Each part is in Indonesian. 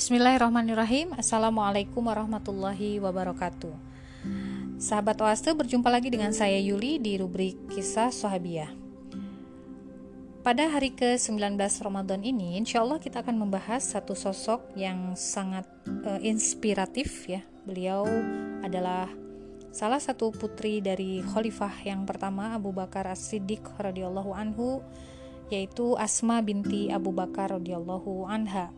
Bismillahirrahmanirrahim. Assalamualaikum warahmatullahi wabarakatuh. Sahabat Oaste berjumpa lagi dengan saya Yuli di rubrik Kisah Sahabiah Pada hari ke-19 Ramadan ini Insya Allah kita akan membahas satu sosok yang sangat uh, inspiratif ya. Beliau adalah salah satu putri dari khalifah yang pertama Abu Bakar As-Siddiq radhiyallahu anhu yaitu Asma binti Abu Bakar radhiyallahu anha.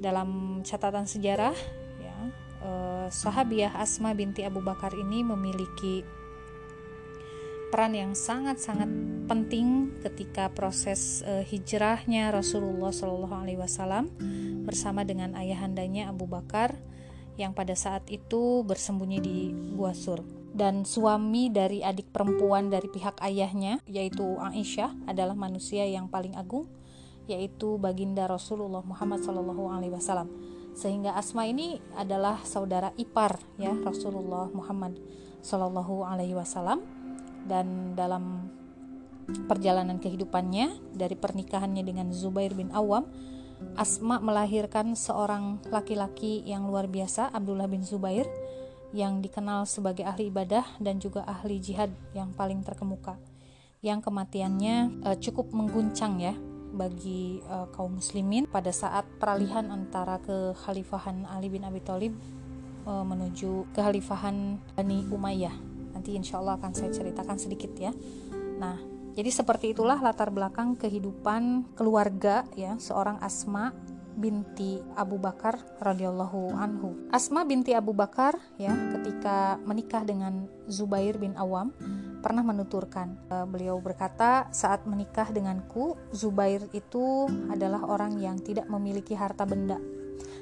Dalam catatan sejarah ya, eh, sahabiah Asma binti Abu Bakar ini memiliki peran yang sangat-sangat penting ketika proses eh, hijrahnya Rasulullah wasallam bersama dengan ayahandanya Abu Bakar yang pada saat itu bersembunyi di Gua Sur. Dan suami dari adik perempuan dari pihak ayahnya yaitu Aisyah adalah manusia yang paling agung yaitu baginda Rasulullah Muhammad Shallallahu Alaihi Wasallam. Sehingga Asma ini adalah saudara ipar ya Rasulullah Muhammad Shallallahu Alaihi Wasallam. Dan dalam perjalanan kehidupannya dari pernikahannya dengan Zubair bin Awam Asma melahirkan seorang laki-laki yang luar biasa, Abdullah bin Zubair, yang dikenal sebagai ahli ibadah dan juga ahli jihad yang paling terkemuka. Yang kematiannya uh, cukup mengguncang ya bagi uh, kaum muslimin pada saat peralihan antara kekhalifahan Ali bin Abi Thalib uh, menuju kekhalifahan Bani Umayyah. Nanti insya Allah akan saya ceritakan sedikit ya. Nah, jadi seperti itulah latar belakang kehidupan keluarga ya seorang Asma binti Abu Bakar radhiyallahu anhu. Asma binti Abu Bakar ya ketika menikah dengan Zubair bin Awam pernah menuturkan uh, beliau berkata saat menikah denganku Zubair itu adalah orang yang tidak memiliki harta benda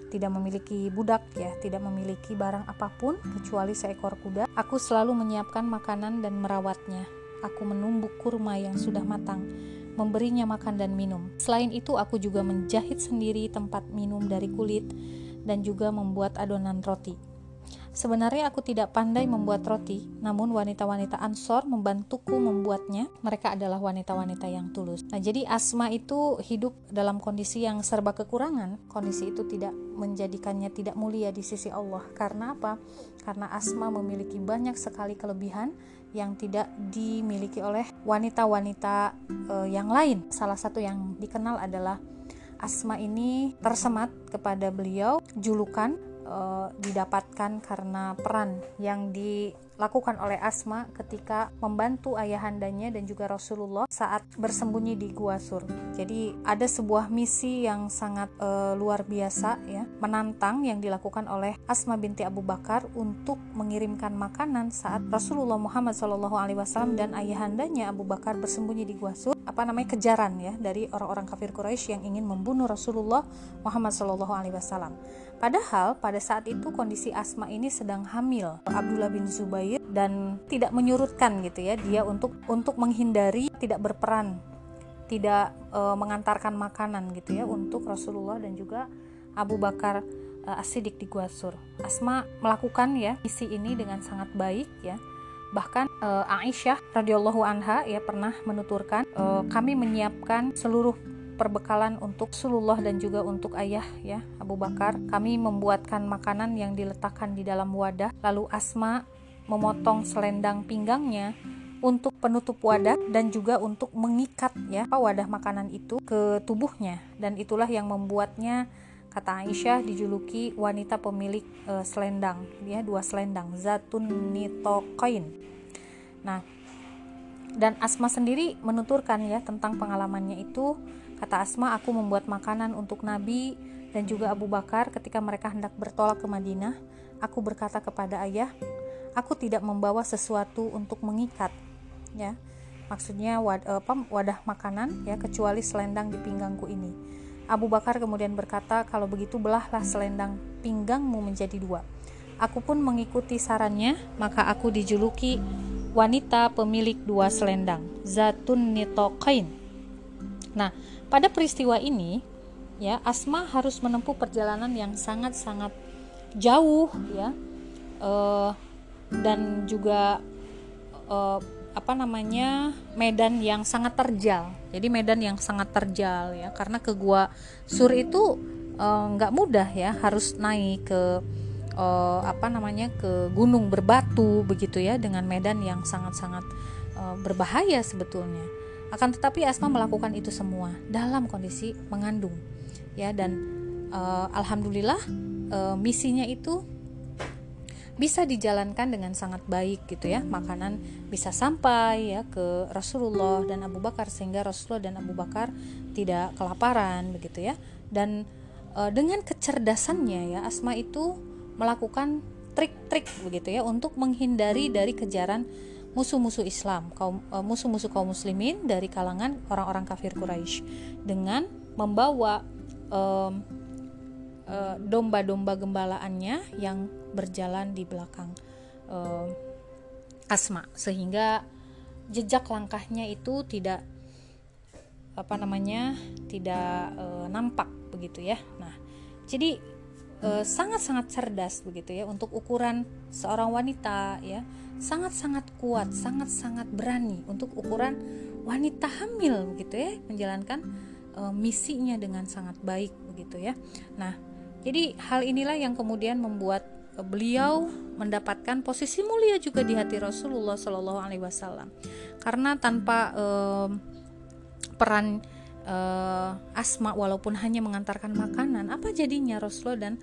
tidak memiliki budak ya, tidak memiliki barang apa pun kecuali seekor kuda. Aku selalu menyiapkan makanan dan merawatnya aku menumbuk kurma yang sudah matang, memberinya makan dan minum. Selain itu, aku juga menjahit sendiri tempat minum dari kulit dan juga membuat adonan roti. Sebenarnya aku tidak pandai membuat roti, namun wanita-wanita Ansor membantuku membuatnya. Mereka adalah wanita-wanita yang tulus. Nah, jadi Asma itu hidup dalam kondisi yang serba kekurangan. Kondisi itu tidak menjadikannya tidak mulia di sisi Allah. Karena apa? Karena Asma memiliki banyak sekali kelebihan yang tidak dimiliki oleh wanita-wanita uh, yang lain. Salah satu yang dikenal adalah Asma ini tersemat kepada beliau julukan uh, didapatkan karena peran yang di dilakukan oleh Asma ketika membantu ayahandanya dan juga Rasulullah saat bersembunyi di Gua Sur. Jadi ada sebuah misi yang sangat uh, luar biasa ya, menantang yang dilakukan oleh Asma binti Abu Bakar untuk mengirimkan makanan saat Rasulullah Muhammad SAW dan ayahandanya Abu Bakar bersembunyi di Gua Sur. Apa namanya kejaran ya dari orang-orang kafir Quraisy yang ingin membunuh Rasulullah Muhammad SAW. Padahal pada saat itu kondisi Asma ini sedang hamil. Abdullah bin Zubair dan tidak menyurutkan gitu ya dia untuk untuk menghindari tidak berperan, tidak e, mengantarkan makanan gitu ya untuk Rasulullah dan juga Abu Bakar e, As-Siddiq di Guasur. Asma melakukan ya isi ini dengan sangat baik ya. Bahkan e, Aisyah radhiyallahu anha ya pernah menuturkan e, kami menyiapkan seluruh perbekalan untuk Rasulullah dan juga untuk ayah ya Abu Bakar. Kami membuatkan makanan yang diletakkan di dalam wadah. Lalu Asma memotong selendang pinggangnya untuk penutup wadah dan juga untuk mengikat ya wadah makanan itu ke tubuhnya. Dan itulah yang membuatnya kata Aisyah dijuluki wanita pemilik e, selendang ya dua selendang zatun nitokoin. Nah dan Asma sendiri menuturkan ya tentang pengalamannya itu. Kata Asma, aku membuat makanan untuk Nabi dan juga Abu Bakar ketika mereka hendak bertolak ke Madinah. Aku berkata kepada ayah, aku tidak membawa sesuatu untuk mengikat, ya. Maksudnya wadah makanan ya kecuali selendang di pinggangku ini. Abu Bakar kemudian berkata, kalau begitu belahlah selendang pinggangmu menjadi dua. Aku pun mengikuti sarannya, maka aku dijuluki wanita pemilik dua selendang, Zatun Nitokain. Nah, pada peristiwa ini, ya Asma harus menempuh perjalanan yang sangat-sangat jauh, ya, uh, dan juga uh, apa namanya medan yang sangat terjal. Jadi medan yang sangat terjal, ya, karena ke Gua Sur itu nggak uh, mudah ya harus naik ke uh, apa namanya ke gunung berbatu begitu ya dengan medan yang sangat-sangat uh, berbahaya sebetulnya akan tetapi Asma melakukan itu semua dalam kondisi mengandung ya dan uh, alhamdulillah uh, misinya itu bisa dijalankan dengan sangat baik gitu ya. Makanan bisa sampai ya ke Rasulullah dan Abu Bakar sehingga Rasulullah dan Abu Bakar tidak kelaparan begitu ya. Dan e, dengan kecerdasannya ya Asma itu melakukan trik-trik begitu ya untuk menghindari dari kejaran musuh-musuh Islam kaum e, musuh-musuh kaum muslimin dari kalangan orang-orang kafir Quraisy. Dengan membawa domba-domba gembalaannya yang berjalan di belakang uh, Asma sehingga jejak langkahnya itu tidak apa namanya tidak uh, nampak begitu ya. Nah, jadi sangat sangat-sangat cerdas begitu ya untuk ukuran seorang wanita ya sangat-sangat kuat, sangat-sangat berani untuk ukuran wanita hamil begitu ya menjalankan misinya dengan sangat baik begitu ya. Nah, jadi hal inilah yang kemudian membuat beliau mendapatkan posisi mulia juga di hati Rasulullah Shallallahu Alaihi Wasallam. Karena tanpa uh, peran uh, Asma walaupun hanya mengantarkan makanan apa jadinya Rasulullah dan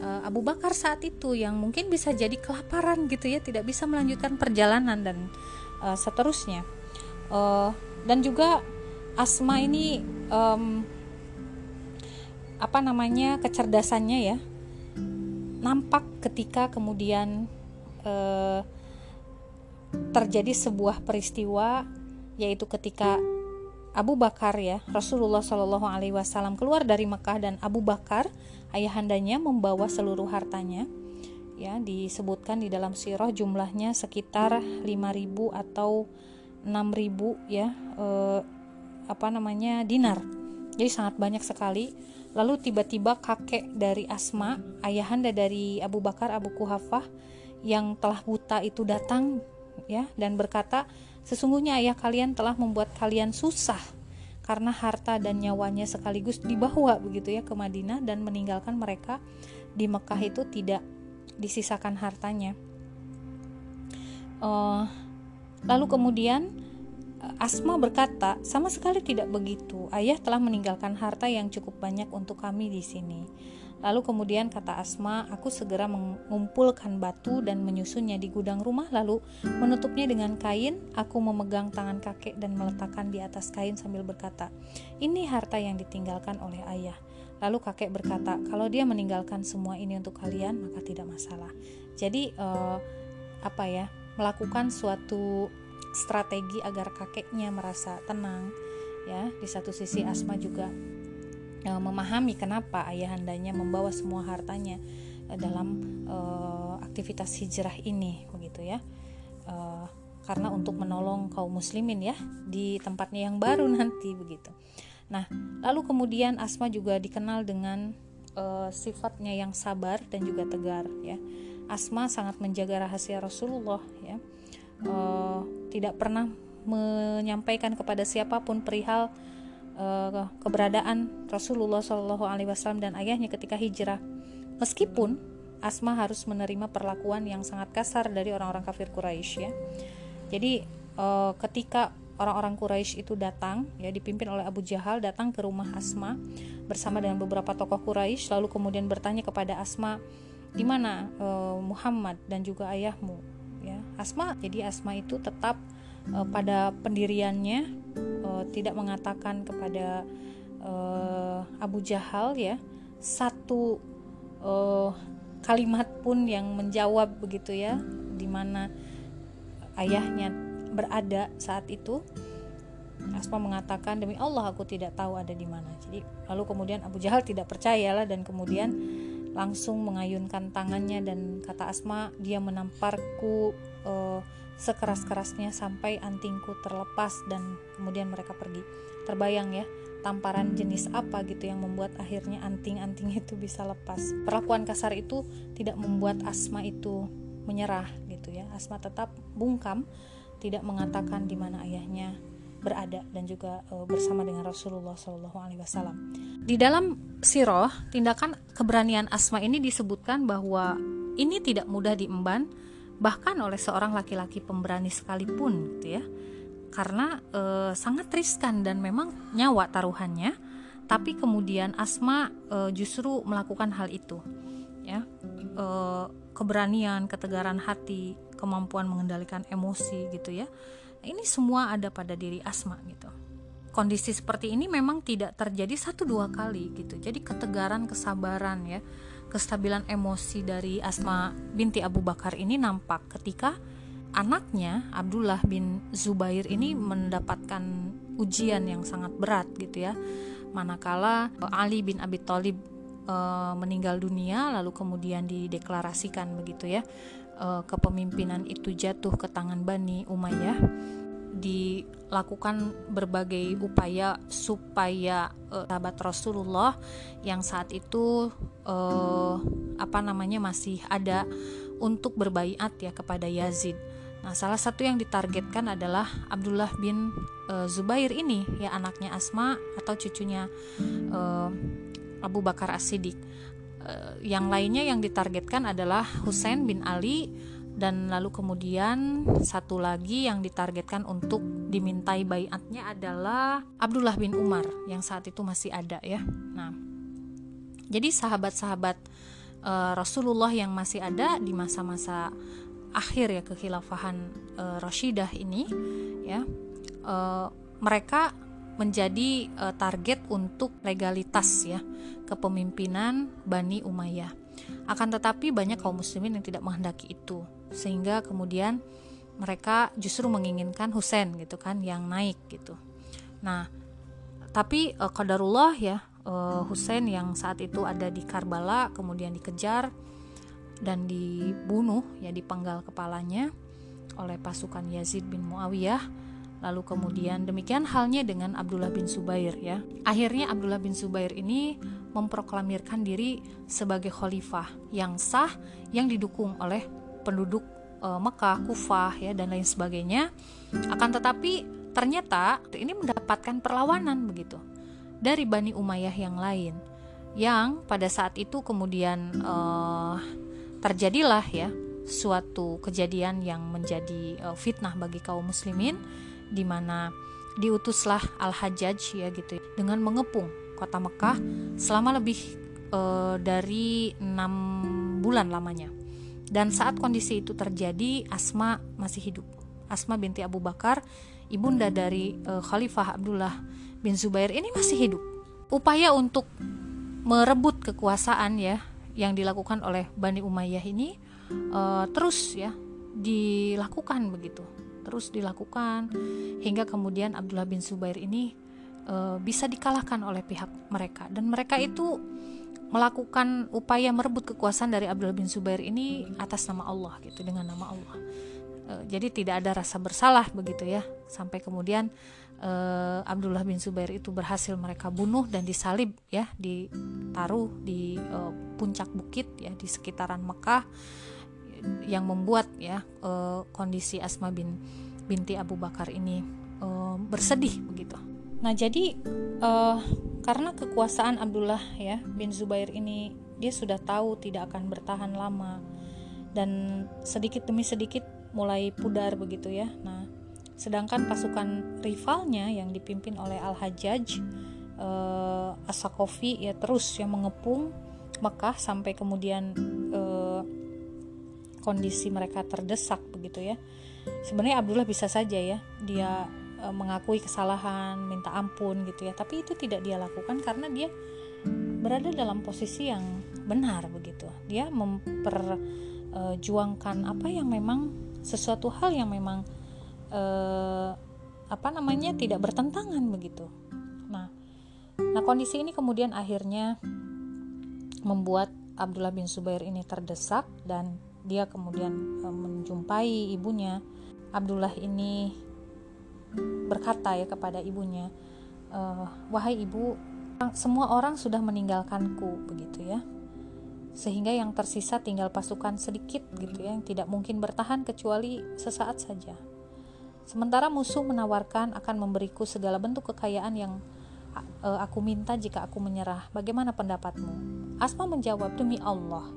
uh, Abu Bakar saat itu yang mungkin bisa jadi kelaparan gitu ya tidak bisa melanjutkan perjalanan dan uh, seterusnya. Uh, dan juga Asma ini um, apa namanya kecerdasannya ya nampak ketika kemudian eh, terjadi sebuah peristiwa yaitu ketika Abu Bakar ya Rasulullah Shallallahu Alaihi Wasallam keluar dari Mekah dan Abu Bakar ayahandanya membawa seluruh hartanya ya disebutkan di dalam sirah jumlahnya sekitar 5000 atau 6000 ya eh, apa namanya dinar jadi sangat banyak sekali Lalu tiba-tiba kakek dari Asma, ayahanda dari Abu Bakar Abu Kuhafah yang telah buta itu datang ya dan berkata, "Sesungguhnya ayah kalian telah membuat kalian susah karena harta dan nyawanya sekaligus dibawa begitu ya ke Madinah dan meninggalkan mereka di Mekah itu tidak disisakan hartanya." Uh, lalu kemudian Asma berkata, "Sama sekali tidak begitu. Ayah telah meninggalkan harta yang cukup banyak untuk kami di sini." Lalu kemudian kata Asma, "Aku segera mengumpulkan batu dan menyusunnya di gudang rumah, lalu menutupnya dengan kain. Aku memegang tangan kakek dan meletakkan di atas kain sambil berkata, "Ini harta yang ditinggalkan oleh ayah." Lalu kakek berkata, "Kalau dia meninggalkan semua ini untuk kalian, maka tidak masalah." Jadi uh, apa ya? Melakukan suatu strategi agar kakeknya merasa tenang ya. Di satu sisi Asma juga e, memahami kenapa ayahandanya membawa semua hartanya e, dalam e, aktivitas hijrah ini begitu ya. E, karena untuk menolong kaum muslimin ya di tempatnya yang baru nanti begitu. Nah lalu kemudian Asma juga dikenal dengan e, sifatnya yang sabar dan juga tegar ya. Asma sangat menjaga rahasia Rasulullah ya uh, tidak pernah menyampaikan kepada siapa pun perihal uh, keberadaan Rasulullah Shallallahu Alaihi Wasallam dan ayahnya ketika hijrah. Meskipun Asma harus menerima perlakuan yang sangat kasar dari orang-orang kafir Quraisy ya. Jadi uh, ketika orang-orang Quraisy itu datang ya dipimpin oleh Abu Jahal datang ke rumah Asma bersama dengan beberapa tokoh Quraisy lalu kemudian bertanya kepada Asma di mana uh, Muhammad dan juga ayahmu ya Asma jadi Asma itu tetap uh, pada pendiriannya uh, tidak mengatakan kepada uh, Abu Jahal ya satu uh, kalimat pun yang menjawab begitu ya di mana ayahnya berada saat itu Asma mengatakan demi Allah aku tidak tahu ada di mana. Jadi lalu kemudian Abu Jahal tidak percayalah dan kemudian langsung mengayunkan tangannya dan kata Asma dia menamparku uh, sekeras-kerasnya sampai antingku terlepas dan kemudian mereka pergi. Terbayang ya tamparan jenis apa gitu yang membuat akhirnya anting-anting itu bisa lepas. Perlakuan kasar itu tidak membuat Asma itu menyerah gitu ya. Asma tetap bungkam tidak mengatakan di mana ayahnya berada dan juga uh, bersama dengan Rasulullah Shallallahu Alaihi Wasallam. Di dalam siroh tindakan keberanian Asma ini disebutkan bahwa ini tidak mudah diemban bahkan oleh seorang laki-laki pemberani sekalipun, gitu ya, karena uh, sangat riskan dan memang nyawa taruhannya. Tapi kemudian Asma uh, justru melakukan hal itu, ya, keberanian, ketegaran hati, kemampuan mengendalikan emosi, gitu ya ini semua ada pada diri Asma gitu. Kondisi seperti ini memang tidak terjadi satu dua kali gitu. Jadi ketegaran kesabaran ya. Kestabilan emosi dari Asma binti Abu Bakar ini nampak ketika anaknya Abdullah bin Zubair ini mendapatkan ujian yang sangat berat gitu ya. Manakala Ali bin Abi Thalib e, meninggal dunia lalu kemudian dideklarasikan begitu ya uh, kepemimpinan itu jatuh ke tangan Bani Umayyah dilakukan berbagai upaya supaya uh, sahabat Rasulullah yang saat itu uh, apa namanya masih ada untuk berbaiat ya kepada Yazid. Nah, salah satu yang ditargetkan adalah Abdullah bin uh, Zubair ini ya anaknya Asma atau cucunya uh, Abu Bakar As-Siddiq. Uh, yang lainnya yang ditargetkan adalah Husain bin Ali dan lalu kemudian satu lagi yang ditargetkan untuk dimintai bayatnya adalah Abdullah bin Umar yang saat itu masih ada ya. Nah, jadi sahabat-sahabat uh, Rasulullah yang masih ada di masa-masa akhir ya kekhilafahan uh, Rashidah ini ya, uh, mereka menjadi uh, target untuk legalitas ya kepemimpinan Bani Umayyah. Akan tetapi banyak kaum muslimin yang tidak menghendaki itu sehingga kemudian mereka justru menginginkan Husain gitu kan yang naik gitu. Nah, tapi uh, qadarullah ya uh, Husain yang saat itu ada di Karbala kemudian dikejar dan dibunuh ya dipenggal kepalanya oleh pasukan Yazid bin Muawiyah Lalu kemudian demikian halnya dengan Abdullah bin Zubair ya. Akhirnya Abdullah bin Zubair ini memproklamirkan diri sebagai khalifah yang sah yang didukung oleh penduduk e, Mekah, Kufah ya dan lain sebagainya. Akan tetapi ternyata ini mendapatkan perlawanan begitu dari Bani Umayyah yang lain yang pada saat itu kemudian e, terjadilah ya suatu kejadian yang menjadi e, fitnah bagi kaum muslimin di mana diutuslah Al-Hajjaj ya gitu dengan mengepung kota Mekah selama lebih e, dari enam bulan lamanya. Dan saat kondisi itu terjadi, Asma masih hidup. Asma binti Abu Bakar, ibunda dari e, Khalifah Abdullah bin Zubair ini masih hidup. Upaya untuk merebut kekuasaan ya yang dilakukan oleh Bani Umayyah ini e, terus ya dilakukan begitu terus dilakukan hingga kemudian Abdullah bin Zubair ini e, bisa dikalahkan oleh pihak mereka. Dan mereka itu melakukan upaya merebut kekuasaan dari Abdullah bin Zubair ini atas nama Allah gitu dengan nama Allah. E, jadi tidak ada rasa bersalah begitu ya. Sampai kemudian e, Abdullah bin Zubair itu berhasil mereka bunuh dan disalib ya ditaruh di e, puncak bukit ya di sekitaran Mekah yang membuat ya uh, kondisi Asma bin binti Abu Bakar ini uh, bersedih begitu. Nah jadi uh, karena kekuasaan Abdullah ya bin Zubair ini dia sudah tahu tidak akan bertahan lama dan sedikit demi sedikit mulai pudar begitu ya. Nah sedangkan pasukan rivalnya yang dipimpin oleh Al Hajjaj uh, Asakofi ya terus yang mengepung Mekah sampai kemudian uh, kondisi mereka terdesak begitu ya. Sebenarnya Abdullah bisa saja ya dia e, mengakui kesalahan minta ampun gitu ya. Tapi itu tidak dia lakukan karena dia berada dalam posisi yang benar begitu. Dia memperjuangkan e, apa yang memang sesuatu hal yang memang e, apa namanya tidak bertentangan begitu. Nah nah kondisi ini kemudian akhirnya membuat Abdullah bin Zubair ini terdesak dan dia kemudian e, menjumpai ibunya Abdullah ini berkata ya kepada ibunya e, wahai ibu semua orang sudah meninggalkanku begitu ya sehingga yang tersisa tinggal pasukan sedikit gitu ya yang tidak mungkin bertahan kecuali sesaat saja Sementara musuh menawarkan akan memberiku segala bentuk kekayaan yang uh, aku minta jika aku menyerah. Bagaimana pendapatmu? Asma menjawab, "Demi Allah,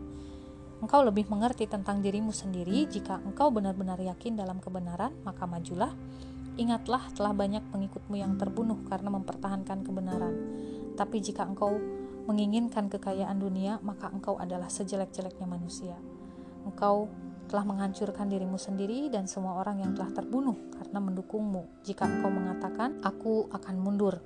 engkau lebih mengerti tentang dirimu sendiri. Jika engkau benar-benar yakin dalam kebenaran, maka majulah. Ingatlah telah banyak pengikutmu yang terbunuh karena mempertahankan kebenaran. Tapi jika engkau menginginkan kekayaan dunia, maka engkau adalah sejelek-jeleknya manusia. Engkau telah menghancurkan dirimu sendiri dan semua orang yang telah terbunuh karena mendukungmu. Jika engkau mengatakan, "Aku akan mundur,"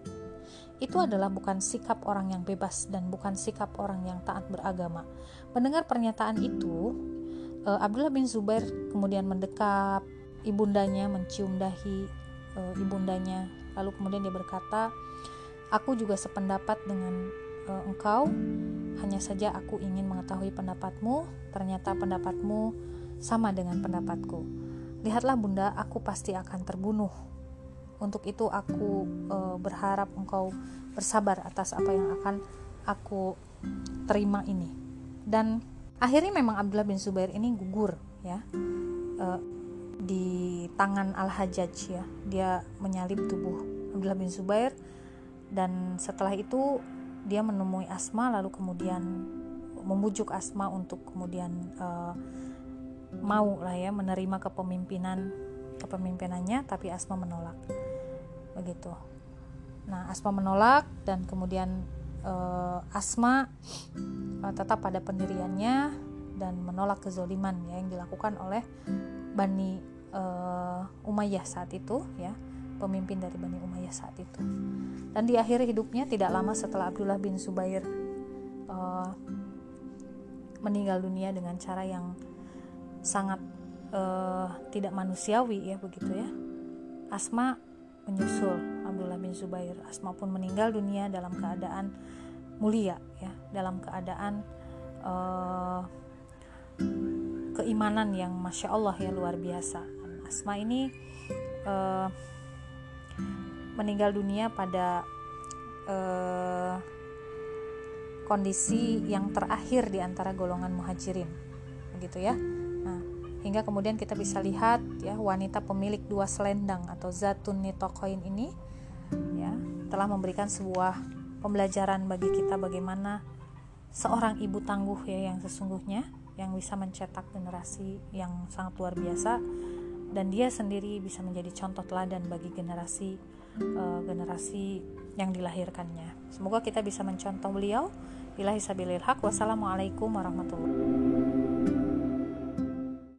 itu adalah bukan sikap orang yang bebas dan bukan sikap orang yang taat beragama. Mendengar pernyataan itu, uh, Abdullah bin Zubair kemudian mendekap ibundanya, mencium dahi uh, ibundanya, lalu kemudian dia berkata, "Aku juga sependapat dengan uh, engkau, hanya saja aku ingin mengetahui pendapatmu. Ternyata pendapatmu sama dengan pendapatku. Lihatlah bunda, aku pasti akan terbunuh untuk itu aku e, berharap engkau bersabar atas apa yang akan aku terima ini. Dan akhirnya memang Abdullah bin Zubair ini gugur ya e, di tangan Al Hajjaj ya. Dia menyalib tubuh Abdullah bin Zubair dan setelah itu dia menemui Asma lalu kemudian membujuk Asma untuk kemudian e, mau lah ya menerima kepemimpinan kepemimpinannya tapi Asma menolak begitu. Nah, Asma menolak dan kemudian uh, Asma uh, tetap pada pendiriannya dan menolak kezoliman ya yang dilakukan oleh Bani uh, Umayyah saat itu ya pemimpin dari Bani Umayyah saat itu dan di akhir hidupnya tidak lama setelah Abdullah bin Zubair uh, meninggal dunia dengan cara yang sangat tidak manusiawi ya begitu ya Asma menyusul Abdullah bin Zubair. Asma pun meninggal dunia dalam keadaan mulia ya, dalam keadaan uh, keimanan yang masya Allah ya luar biasa. Asma ini uh, meninggal dunia pada uh, kondisi yang terakhir di antara golongan muhajirin, begitu ya hingga kemudian kita bisa lihat ya wanita pemilik dua selendang atau zatun nitokoin ini ya telah memberikan sebuah pembelajaran bagi kita bagaimana seorang ibu tangguh ya yang sesungguhnya yang bisa mencetak generasi yang sangat luar biasa dan dia sendiri bisa menjadi contoh teladan bagi generasi uh, generasi yang dilahirkannya. Semoga kita bisa mencontoh beliau. Bila hisabilil. Wassalamualaikum warahmatullahi wabarakatuh.